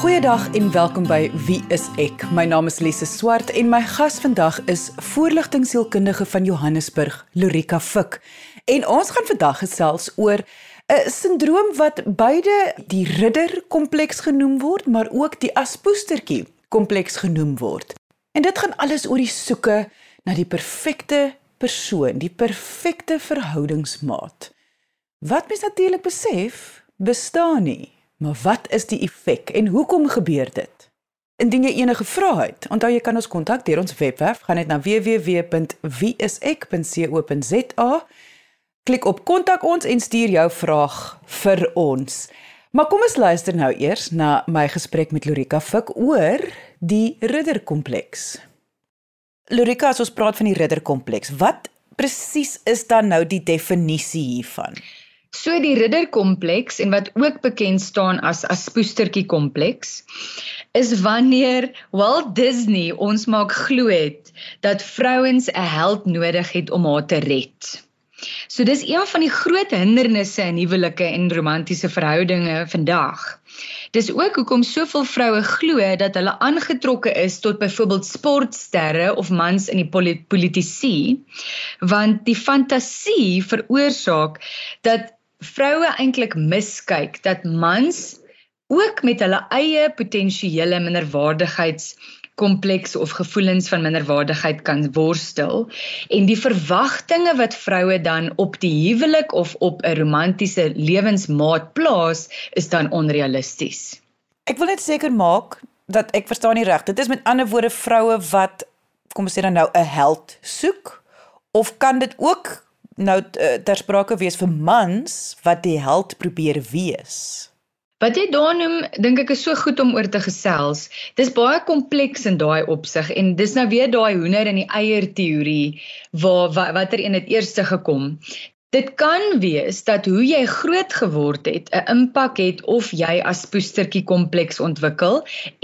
Goeiedag en welkom by Wie is ek? My naam is Lise Swart en my gas vandag is voorligtingsielkundige van Johannesburg, Lorika Fik. En ons gaan vandag gesels oor 'n sindroom wat beide die ridder kompleks genoem word, maar ook die aspoestertjie kompleks genoem word. En dit gaan alles oor die soeke na die perfekte persoon, die perfekte verhoudingsmaat. Wat mens natuurlik besef, bestaan nie. Maar wat is die effek en hoekom gebeur dit? Indien jy enige vrae het, onthou jy kan ons kontak deur ons webwerf, gaan net na www.wieisek.co.za. Klik op kontak ons en stuur jou vraag vir ons. Maar kom ons luister nou eers na my gesprek met Lorika Fik oor die ridderkompleks. Lorika, as ons praat van die ridderkompleks, wat presies is dan nou die definisie hiervan? So die ridderkompleks en wat ook bekend staan as as Poestertjie kompleks is wanneer Walt Disney ons maak glo het dat vrouens 'n held nodig het om haar te red. So dis een van die groot hindernisse in huwelike en romantiese verhoudinge vandag. Dis ook hoekom soveel vroue glo dat hulle aangetrokke is tot byvoorbeeld sportsterre of mans in die politisie want die fantasie veroorsaak dat vroue eintlik miskyk dat mans ook met hulle eie potensiële minderwaardigheids kompleks of gevoelens van minderwaardigheid kan worstel en die verwagtinge wat vroue dan op die huwelik of op 'n romantiese lewensmaat plaas is dan onrealisties. Ek wil net seker maak dat ek verstaan nie reg. Dit is met ander woorde vroue wat kom ons sê dan nou 'n held soek of kan dit ook nou eh, ter sprake wees vir mans wat die held probeer wees. Wat jy daar noem, dink ek is so goed om oor te gesels. Dis baie kompleks in daai opsig en dis nou weer daai hoender en die eier teorie waar watter een het eers gekom. Dit kan wees dat hoe jy groot geword het 'n impak het of jy as poestertjie kompleks ontwikkel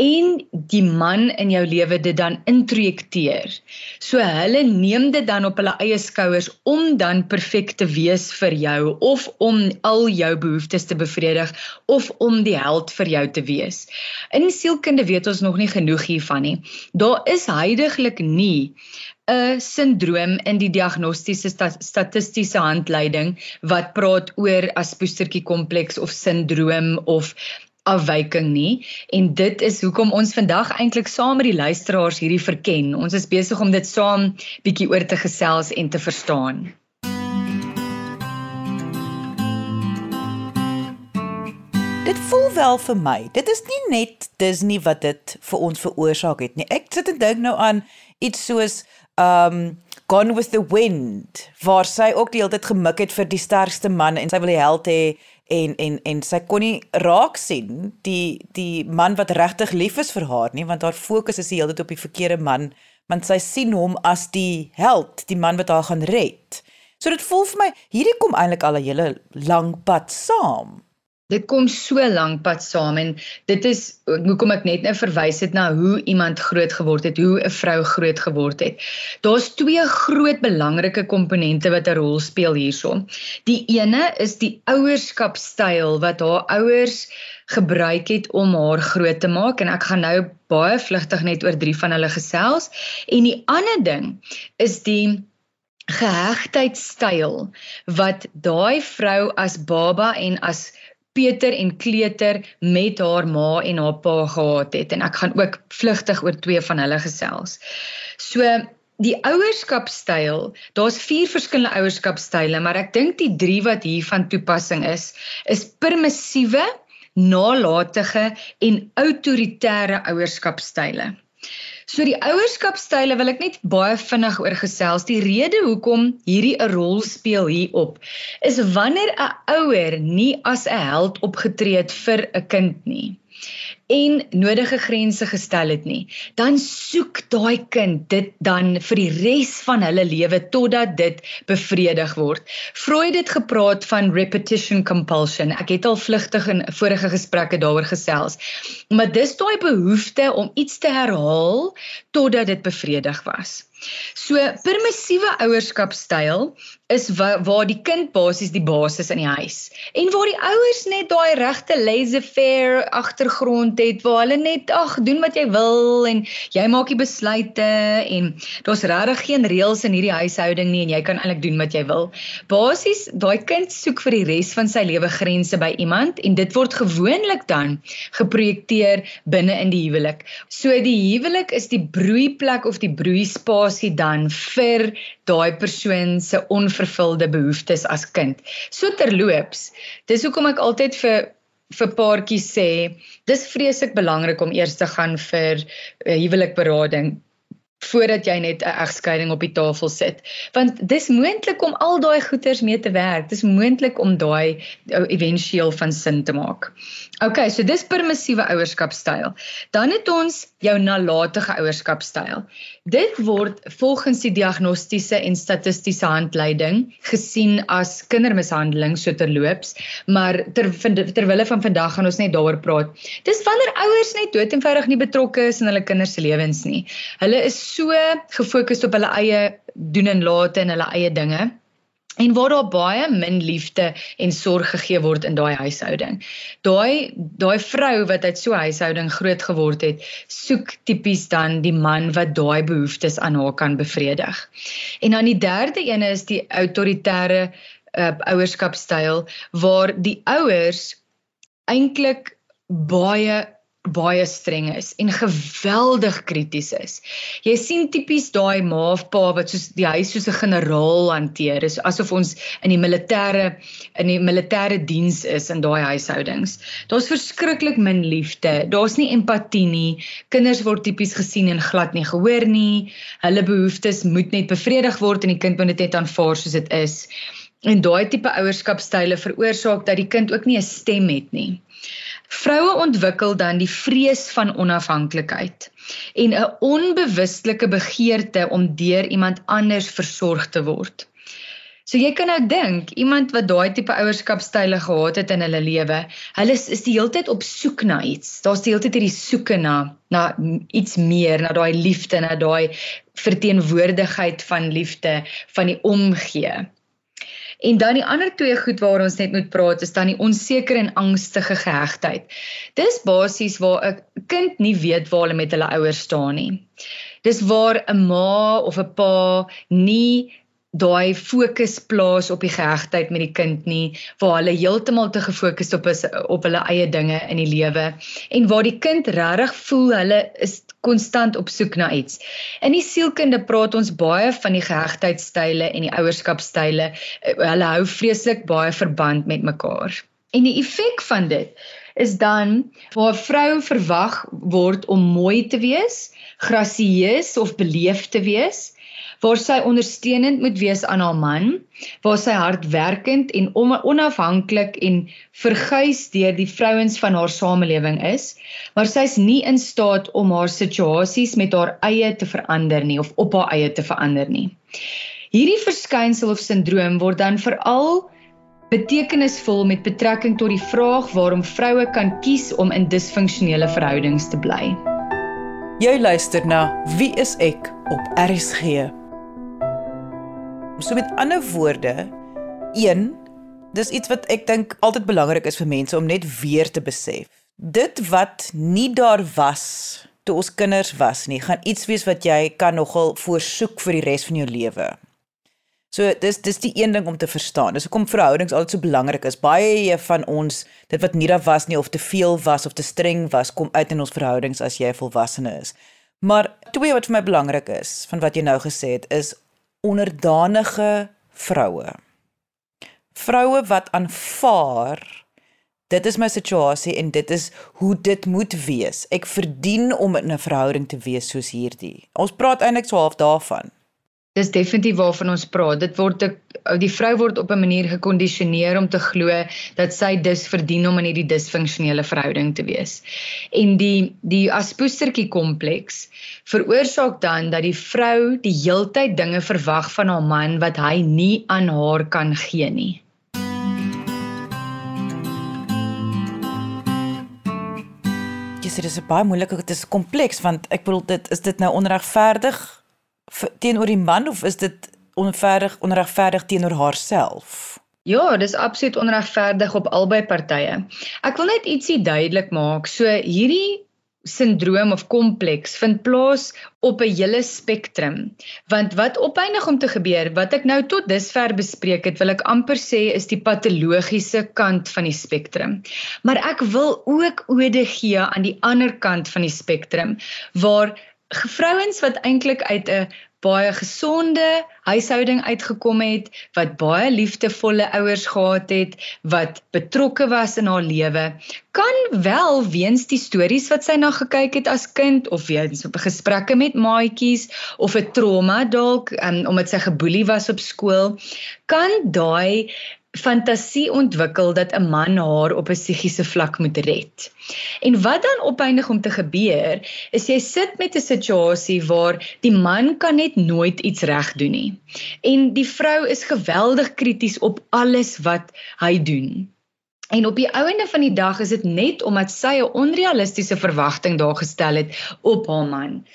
en die man in jou lewe dit dan introjekteer. So hulle neem dit dan op hulle eie skouers om dan perfek te wees vir jou of om al jou behoeftes te bevredig of om die held vir jou te wees. In sielkunde weet ons nog nie genoeg hiervan nie. Daar is heidaglik nie 'n sindroom in die diagnostiese statistiese handleiding wat praat oor aspoestertjie kompleks of sindroom of afwyking nie en dit is hoekom ons vandag eintlik saam met die luisteraars hierdie verken. Ons is besig om dit saam bietjie oor te gesels en te verstaan. Dit voel wel vir my. Dit is nie net Disney wat dit vir ons veroorsaak het nie. Ek sit en dink nou aan iets soos um Gone with the Wind waar sy ook die hele tyd gemik het vir die sterkste man en sy wil die held hê en en en sy kon nie raak sien die die man wat regtig lief is vir haar nie want haar fokus is die hele tyd op die verkeerde man want sy sien hom as die held die man wat haar gaan red. So dit voel vir my hierdie kom eintlik al 'n hele lang pad saam Dit kom so lank pad saam en dit is hoekom ek net nou verwys het na hoe iemand groot geword het, hoe 'n vrou groot geword het. Daar's twee groot belangrike komponente wat 'n rol speel hierson. Die ene is die ouerskapstyl wat haar ouers gebruik het om haar groot te maak en ek gaan nou baie vlugtig net oor drie van hulle gesels. En die ander ding is die gehegtheidstyl wat daai vrou as baba en as Peter en Kleuter met haar ma en haar pa gehad het en ek gaan ook vlugtig oor twee van hulle gesels. So die ouerskapstyl, daar's vier verskillende ouerskapstyle, maar ek dink die drie wat hier van toepassing is, is permissiewe, nalatige en autoritaire ouerskapstyle. So die ouerskapstyle wil ek net baie vinnig oor gesels. Die rede hoekom hierdie 'n rol speel hierop is wanneer 'n ouer nie as 'n held opgetree het vir 'n kind nie en nodige grense gestel het nie, dan soek daai kind dit dan vir die res van hulle lewe totdat dit bevredig word. Freud het gepraat van repetition compulsion. Ek het al vlugtig in vorige gesprekke daaroor gesels. Maar dis daai behoefte om iets te herhaal totdat dit bevredig was. So permissiewe ouerskapstyl is wa waar die kind basies die basis in die huis en waar die ouers net daai regte laissez-faire agtergrond het waar hulle net ag doen wat jy wil en jy maak die besluite en daar's regtig geen reëls in hierdie huishouding nie en jy kan eintlik doen wat jy wil. Basies daai kind soek vir die res van sy lewe grense by iemand en dit word gewoonlik dan geprojekteer binne in die huwelik. So die huwelik is die broeiplek of die broeispasie dan vir daai persoon se onvervulde behoeftes as kind. So terloops, dis hoekom ek altyd vir vir paartjies sê, dis vreeslik belangrik om eers te gaan vir uh, huwelikberading voordat jy net 'n egskeiding op die tafel sit. Want dis moontlik om al daai goeders mee te werk. Dis moontlik om daai éventueel van sin te maak. OK, so dis permissiewe ouerskapstyl. Dan het ons jou nalatige ouerskapstyl. Dit word volgens die diagnostiese en statistiese handleiding gesien as kindermishandeling so terloops, maar ter terwille van vandag gaan ons net daaroor praat. Dis wanneer ouers net dood eenvoudig nie betrokke is in hulle kinders se lewens nie. Hulle is so gefokus op hulle eie doen en late en hulle eie dinge en waar daar baie min liefde en sorg gegee word in daai huishouding. Daai daai vrou wat uit so 'n huishouding groot geword het, soek tipies dan die man wat daai behoeftes aan haar kan bevredig. En dan die derde ene is die autoritaire uh, ouerskapstyl waar die ouers eintlik baie baie streng is en geweldig krities is. Jy sien tipies daai ma of pa wat soos die huis soos 'n generaal hanteer. Dis asof ons in die militêre in die militêre diens is in daai huishoudings. Daar's verskriklik min liefde. Daar's nie empatie nie. Kinders word tipies gesien en glad nie gehoor nie. Hulle behoeftes moet net bevredig word en die kind moet dit net aanvaar soos dit is. En daai tipe ouerskapstyle veroorsaak dat die kind ook nie 'n stem het nie. Vroue ontwikkel dan die vrees van onafhanklikheid en 'n onbewustelike begeerte om deur iemand anders versorg te word. So jy kan nou dink, iemand wat daai tipe ouerskapstyle gehad het in hulle lewe, hulle is, die hele tyd op soek na iets. Daar's die hele tyd hierdie soeke na na iets meer, na daai liefde, na daai verteenwoordigheid van liefde, van die omgee. En dan die ander twee goed waar ons net moet praat is dan die onseker en angstige gehegtheid. Dis basies waar 'n kind nie weet waar hulle met hulle ouers staan nie. Dis waar 'n ma of 'n pa nie daai fokus plaas op die gehegtheid met die kind nie waar hulle heeltemal te gefokus op is op hulle eie dinge in die lewe en waar die kind regtig voel hulle is konstant op soek na iets. In die sielkunde praat ons baie van die gehegtheidstyle en die ouerskapstyle. Hulle hou vreeslik baie verband met mekaar. En die effek van dit is dan waar 'n vrou verwag word om mooi te wees, grasieus of beleefd te wees waar sy ondersteunend moet wees aan haar man, waar sy hardwerkend en onafhanklik en verguis deur die vrouens van haar samelewing is, maar sy's nie in staat om haar situasies met haar eie te verander nie of op haar eie te verander nie. Hierdie verskynsel of sindroom word dan veral betekenisvol met betrekking tot die vraag waarom vroue kan kies om in disfunksionele verhoudings te bly. Jy luister na Wie is ek op RSG. So met ander woorde, een, dis iets wat ek dink altyd belangrik is vir mense om net weer te besef. Dit wat nie daar was toe ons kinders was nie, gaan iets wees wat jy kan nogal voorsoek vir die res van jou lewe. So dis dis die een ding om te verstaan. Dis hoekom verhoudings altyd so belangrik is. Baie van ons, dit wat nie daar was nie of te veel was of te streng was, kom uit in ons verhoudings as jy volwassene is. Maar twee wat vir my belangrik is van wat jy nou gesê het, is onderdanige vroue. Vroue wat aanvaar dit is my situasie en dit is hoe dit moet wees. Ek verdien om in 'n verhouding te wees soos hierdie. Ons praat eintlik so half daarvan. Dis definitief waarvan ons praat. Dit word die vrou word op 'n manier gekondisioneer om te glo dat sy dus verdien om in hierdie disfunksionele verhouding te wees. En die die aspoestertjie kompleks veroorsaak dan dat die vrou die heeltyd dinge verwag van haar man wat hy nie aan haar kan gee nie. Dis dit is baie moeilik, dit is kompleks want ek bedoel dit is dit nou onregverdig teenoor die man of is dit onregverdig onregverdig teenoor haarself? Ja, dis absoluut onregverdig op albei partye. Ek wil net ietsie duidelik maak. So hierdie sindroom of kompleks vind plaas op 'n hele spektrum. Want wat opeindig om te gebeur, wat ek nou tot dusver bespreek het, wil ek amper sê is die patologiese kant van die spektrum. Maar ek wil ook ode gee aan die ander kant van die spektrum waar vrouens wat eintlik uit 'n baie gesonde huishouding uitgekom het, wat baie liefdevolle ouers gehad het, wat betrokke was in haar lewe, kan wel weens die stories wat sy na gekyk het as kind of weens op gesprekke met maatjies of 'n trauma dalk um, omdat sy geboelie was op skool, kan daai fantasie ontwikkel dat 'n man haar op 'n psigiese vlak moet red. En wat dan opeindig om te gebeur, is jy sit met 'n situasie waar die man kan net nooit iets reg doen nie. En die vrou is geweldig krities op alles wat hy doen. En op die ouende van die dag is dit net omdat sy 'n onrealistiese verwagting daar gestel het op haar man.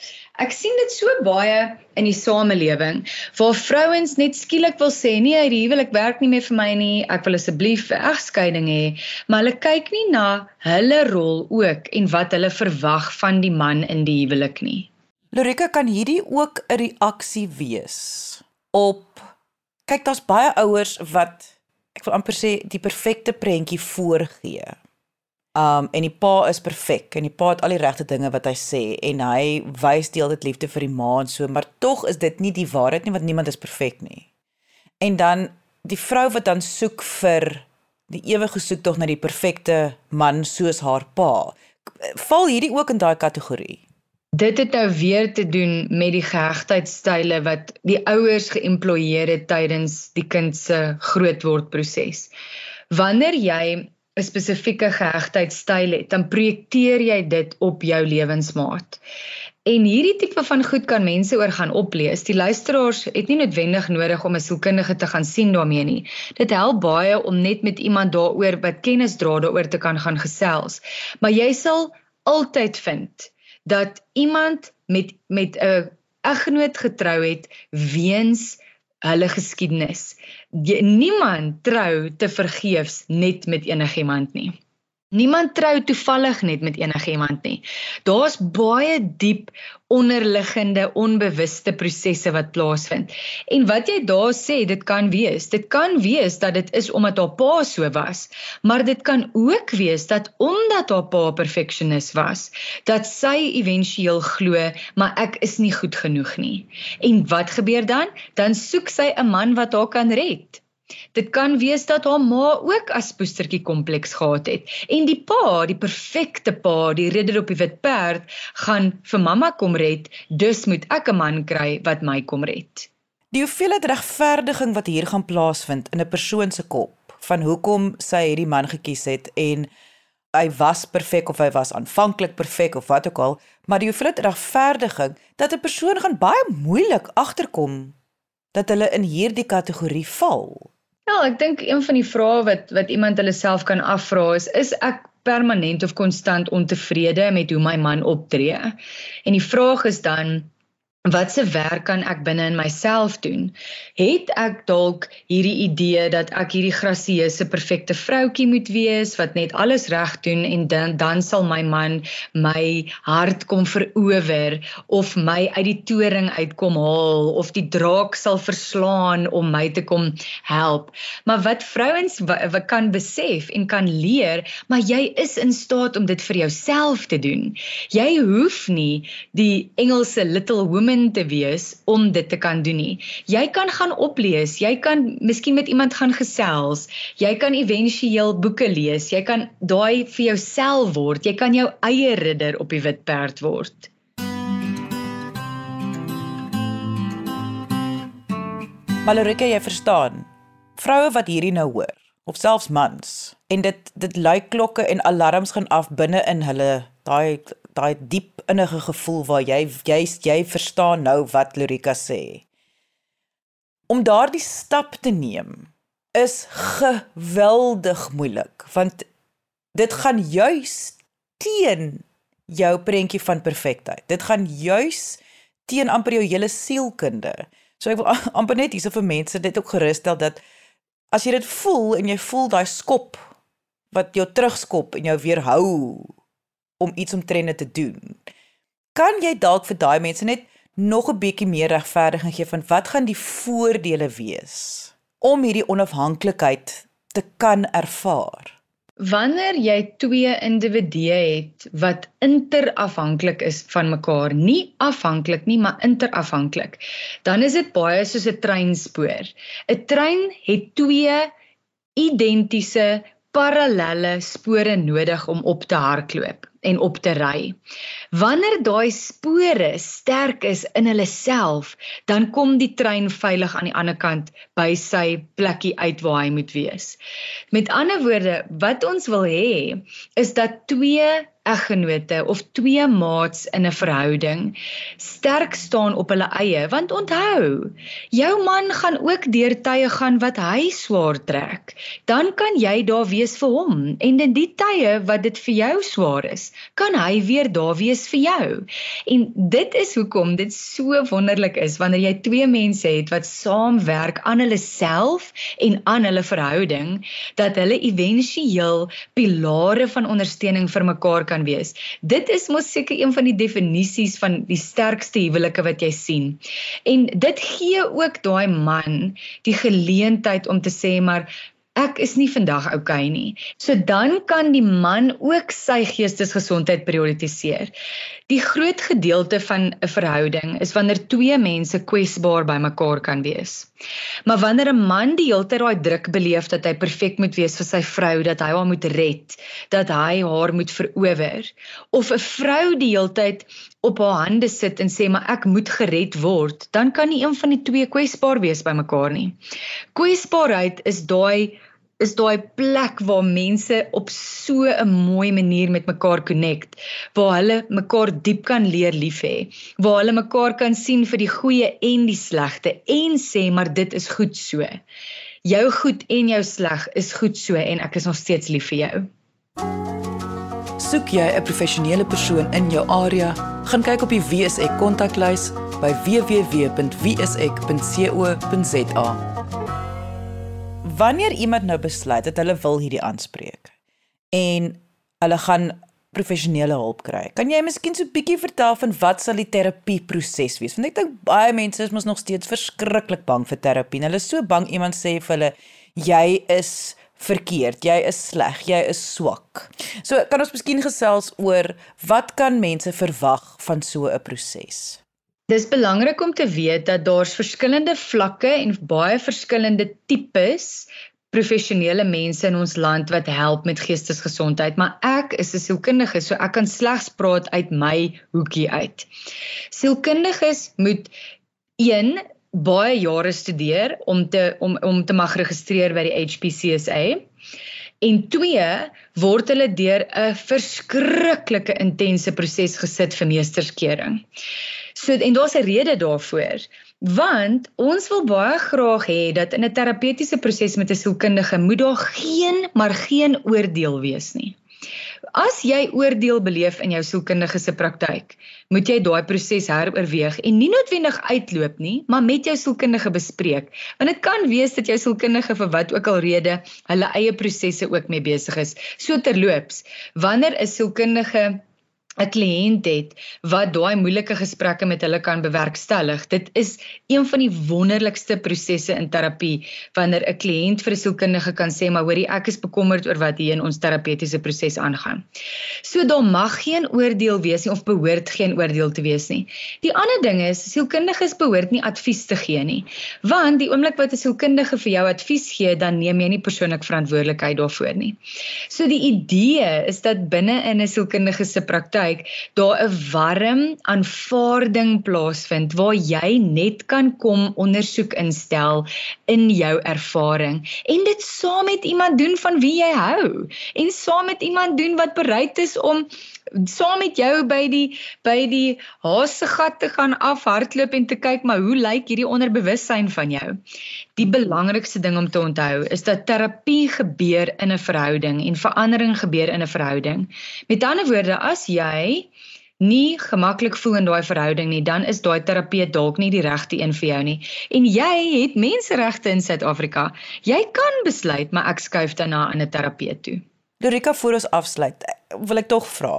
Ek sien dit so baie in die samelewing waar vrouens net skielik wil sê nee, hierdie huwelik werk nie meer vir my nie. Ek wil asseblief 'n egskeiding hê, maar hulle kyk nie na hulle rol ook en wat hulle verwag van die man in die huwelik nie. Lorika kan hierdie ook 'n reaksie wees op kyk daar's baie ouers wat ek wil amper sê die perfekte prentjie voorgee Um en die pa is perfek en die pa het al die regte dinge wat hy sê en hy wys deel dit liefde vir die ma en so maar tog is dit nie die waarheid nie want niemand is perfek nie. En dan die vrou wat dan soek vir die ewige soek tog na die perfekte man soos haar pa. Val hierdie ook in daai kategorie? Dit het nou weer te doen met die gehegtheidstyle wat die ouers geïmploieer het tydens die kind se grootword proses. Wanneer jy 'n spesifieke gehegtheidstyl het, dan projekteer jy dit op jou lewensmaat. En hierdie tipe van goed kan mense oor gaan oplees. Die luisteraars het nie noodwendig nodig om 'n sielkundige te gaan sien daarmee nie. Dit help baie om net met iemand daaroor wat kennis dra daaroor te kan gaan gesels. Maar jy sal altyd vind dat iemand met met 'n eggenoot getrou het weens hulle geskiedenis. Niemand trou te vergeefs net met enigiemand nie. Niemand trou toevallig net met enigiemand nie. Daar's baie diep onderliggende onbewuste prosesse wat plaasvind. En wat jy daar sê, dit kan wees. Dit kan wees dat dit is omdat haar pa so was, maar dit kan ook wees dat omdat haar pa perfeksionis was, dat sy éventueel glo, maar ek is nie goed genoeg nie. En wat gebeur dan? Dan soek sy 'n man wat haar kan red. Dit kan wees dat haar ma ook as poestertjie kompleks gehad het en die pa, die perfekte pa, die ridder op die wit perd, gaan vir mamma kom red, dus moet ek 'n man kry wat my kom red. Die hoeveelheid regverdiging wat hier gaan plaasvind in 'n persoon se kop van hoekom sy hierdie man gekies het en hy was perfek of hy was aanvanklik perfek of wat ook al, maar die hoeveelheid regverdiging dat 'n persoon gaan baie moeilik agterkom dat hulle in hierdie kategorie val. Ja, ek dink een van die vrae wat wat iemand hulle self kan afvra is is ek permanent of konstant ontevrede met hoe my man optree? En die vraag is dan Watse werk kan ek binne in myself doen? Het ek dalk hierdie idee dat ek hierdie grasieuse perfekte vroutjie moet wees wat net alles reg doen en dan dan sal my man my hart kom verower of my uit die toring uitkom haal of die draak sal verslaan om my te kom help. Maar wat vrouens wat kan besef en kan leer, maar jy is in staat om dit vir jouself te doen. Jy hoef nie die Engelse little woman woman te wees om dit te kan doen nie. Jy kan gaan oplees, jy kan miskien met iemand gaan gesels, jy kan éventueel boeke lees, jy kan daai vir jouself word, jy kan jou eie ridder op die wit perd word. Malorike, jy verstaan. Vroue wat hierdie nou hoor, of selfs mans, en dit dit lui klokke en alarms gaan af binne in hulle daai daai diep innige gevoel waar jy jy jy verstaan nou wat Lorika sê. Om daardie stap te neem is geweldig moeilik want dit gaan juis teen jou prentjie van perfektheid. Dit gaan juis ondersteun amper jou hele sielkunde. So ek wil amper net hierse vir mense dit ook gerusstel dat as jy dit voel en jy voel daai skop wat jou terugskop en jou weerhou om iets omtrent te doen. Kan jy dalk vir daai mense net nog 'n bietjie meer regverdiging gee van wat gaan die voordele wees om hierdie onafhanklikheid te kan ervaar? Wanneer jy twee individue het wat interafhanklik is van mekaar, nie afhanklik nie, maar interafhanklik, dan is dit baie soos 'n treinspoor. 'n Trein het twee identiese parallelle spore nodig om op te hardloop en op te ry. Wanneer daai spore sterk is in hulle self, dan kom die trein veilig aan die ander kant by sy plekkie uit waar hy moet wees. Met ander woorde, wat ons wil hê is dat twee eggenote of twee maats in 'n verhouding sterk staan op hulle eie want onthou jou man gaan ook deur tye gaan wat hy swaar trek. Dan kan jy daar wees vir hom en in die tye wat dit vir jou swaar is kan hy weer daar wees vir jou. En dit is hoekom dit so wonderlik is wanneer jy twee mense het wat saamwerk aan hulle self en aan hulle verhouding dat hulle éventueel pilare van ondersteuning vir mekaar kan wees. Dit is mos seker een van die definisies van die sterkste huwelike wat jy sien. En dit gee ook daai man die geleentheid om te sê maar ek is nie vandag oukei okay nie. So dan kan die man ook sy geestesgesondheid prioritiseer. Die groot gedeelte van 'n verhouding is wanneer twee mense kwesbaar by mekaar kan wees. Maar wanneer 'n man die hele tyd daai druk beleef dat hy perfek moet wees vir sy vrou, dat hy haar moet red, dat hy haar moet verower, of 'n vrou die hele tyd op haar hande sit en sê maar ek moet gered word, dan kan nie een van die twee kwesbaar wees by mekaar nie. Kwesbaarheid is daai is daai plek waar mense op so 'n mooi manier met mekaar connect, waar hulle mekaar diep kan leer lief hê, waar hulle mekaar kan sien vir die goeie en die slegte en sê maar dit is goed so. Jou goed en jou sleg is goed so en ek is nog steeds lief vir jou. Soek jy 'n professionele persoon in jou area, gaan kyk op die WSE kontaklys by www.wsek.co.za wanneer iemand nou besluit dat hulle wil hierdie aanspreek en hulle gaan professionele hulp kry. Kan jy miskien so 'n bietjie vertel van wat sal die terapie proses wees? Want ek dink baie mense is mos nog steeds verskriklik bang vir terapie. Hulle is so bang iemand sê vir hulle jy is verkeerd, jy is sleg, jy is swak. So kan ons miskien gesels oor wat kan mense verwag van so 'n proses? Dis belangrik om te weet dat daar's verskillende vlakke en baie verskillende tipes professionele mense in ons land wat help met geestesgesondheid, maar ek is 'n sielkundige, so ek kan slegs praat uit my hoekie uit. Sielkundiges moet 1 baie jare studeer om te om om te mag registreer by die HPCSA. En 2 word hulle deur 'n verskriklike intense proses gesit vir meesterskering. So en daar's 'n rede daarvoor. Want ons wil baie graag hê dat in 'n terapeutiese proses met 'n sielkundige moet daar geen maar geen oordeel wees nie. As jy oordeel beleef in jou sielkundige se praktyk, moet jy daai proses heroorweeg en nie noodwendig uitloop nie, maar met jou sielkundige bespreek. Want dit kan wees dat jou sielkundige vir wat ook al rede hulle eie prosesse ook mee besig is. So terloops, wanneer 'n sielkundige 'n kliënt het wat daai moeilike gesprekke met hulle kan bewerkstellig. Dit is een van die wonderlikste prosesse in terapie wanneer 'n kliënt vir 'n sielkundige kan sê, "Maar hoorie, ek is bekommerd oor wat hier in ons terapeutiese proses aangaan." So daar mag geen oordeel wees nie of behoort geen oordeel te wees nie. Die ander ding is, sielkundiges behoort nie advies te gee nie, want die oomblik wat 'n sielkundige vir jou advies gee, dan neem jy nie persoonlik verantwoordelikheid daarvoor nie. So die idee is dat binne in 'n sielkundige se praktyk daar 'n warm aanvaarding plaasvind waar jy net kan kom ondersoek instel in jou ervaring en dit saam met iemand doen van wie jy hou en saam met iemand doen wat bereid is om saam met jou by die by die hasegat te gaan afhardloop en te kyk maar hoe lyk hierdie onderbewussyn van jou. Die belangrikste ding om te onthou is dat terapie gebeur in 'n verhouding en verandering gebeur in 'n verhouding. Met ander woorde, as jy nie gemaklik voel in daai verhouding nie, dan is daai terapeut dalk nie die regte een vir jou nie. En jy het menseregte in Suid-Afrika. Jy kan besluit maar ek skuif dan na 'n terapeut toe. Dorika voor ons afsluit, wil ek tog vra.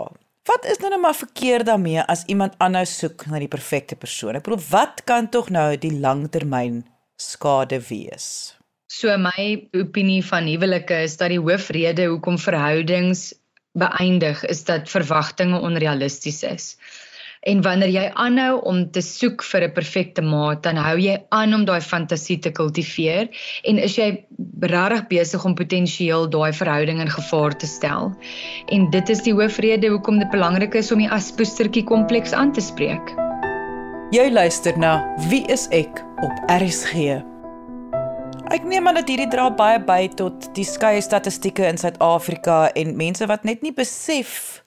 Wat is nou net maar verkeerd daarmee as iemand aanhou soek na die perfekte persoon? Ek bedoel, wat kan tog nou die langtermyn skade wees? So my opinie van huwelike is dat die hoofrede hoekom verhoudings beëindig is dat verwagtinge onrealisties is. En wanneer jy aanhou om te soek vir 'n perfekte maat, dan hou jy aan om daai fantasie te kultiveer en is jy regtig besig om potensieel daai verhouding in gevaar te stel. En dit is die hoofrede hoekom dit belangrik is om die aspoestertjie kompleks aan te spreek. Jy luister na Wie is ek op RSG. Ek neem aan dat hierdie dra baie by tot die skeie statistieke in Suid-Afrika en mense wat net nie besef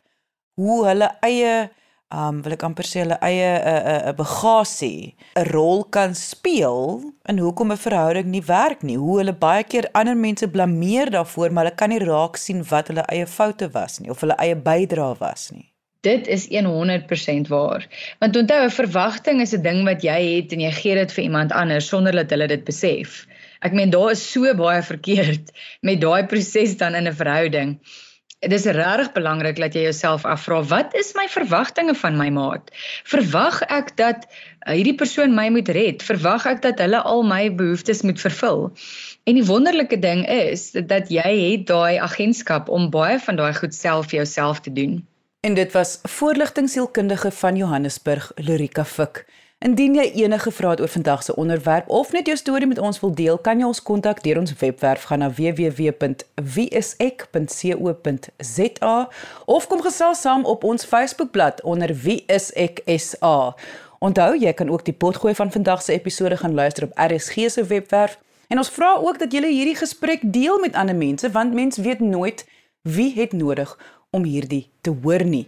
hoe hulle eie um wil ek amper sê hulle eie 'n uh, 'n uh, bagasie 'n rol kan speel in hoekom 'n verhouding nie werk nie. Hoe hulle baie keer ander mense blameer daarvoor, maar hulle kan nie raak sien wat hulle eie foute was nie of hulle eie bydrae was nie. Dit is 100% waar. Want onthou, 'n verwagting is 'n ding wat jy het en jy gee dit vir iemand anders sonder dat hulle dit besef. Ek meen daar is so baie verkeerd met daai proses dan in 'n verhouding. Dit is regtig belangrik dat jy jouself afvra, wat is my verwagtinge van my maat? Verwag ek dat uh, hierdie persoon my moet red? Verwag ek dat hulle al my behoeftes moet vervul? En die wonderlike ding is dat jy het daai agentskap om baie van daai goed self vir jouself te doen. En dit was voorligtingsielkundige van Johannesburg, Lorika Fik. Indien jy enige vrae het oor vandag se onderwerp of net jou storie met ons wil deel, kan jy ons kontak deur ons webwerf gaan na www.wieisek.co.za of kom gesels saam op ons Facebookblad onder wieiseksa. Onthou, jy kan ook die potgooi van vandag se episode gaan luister op RSG se webwerf en ons vra ook dat jy hierdie gesprek deel met ander mense want mens weet nooit wie het nodig om hierdie te hoor nie.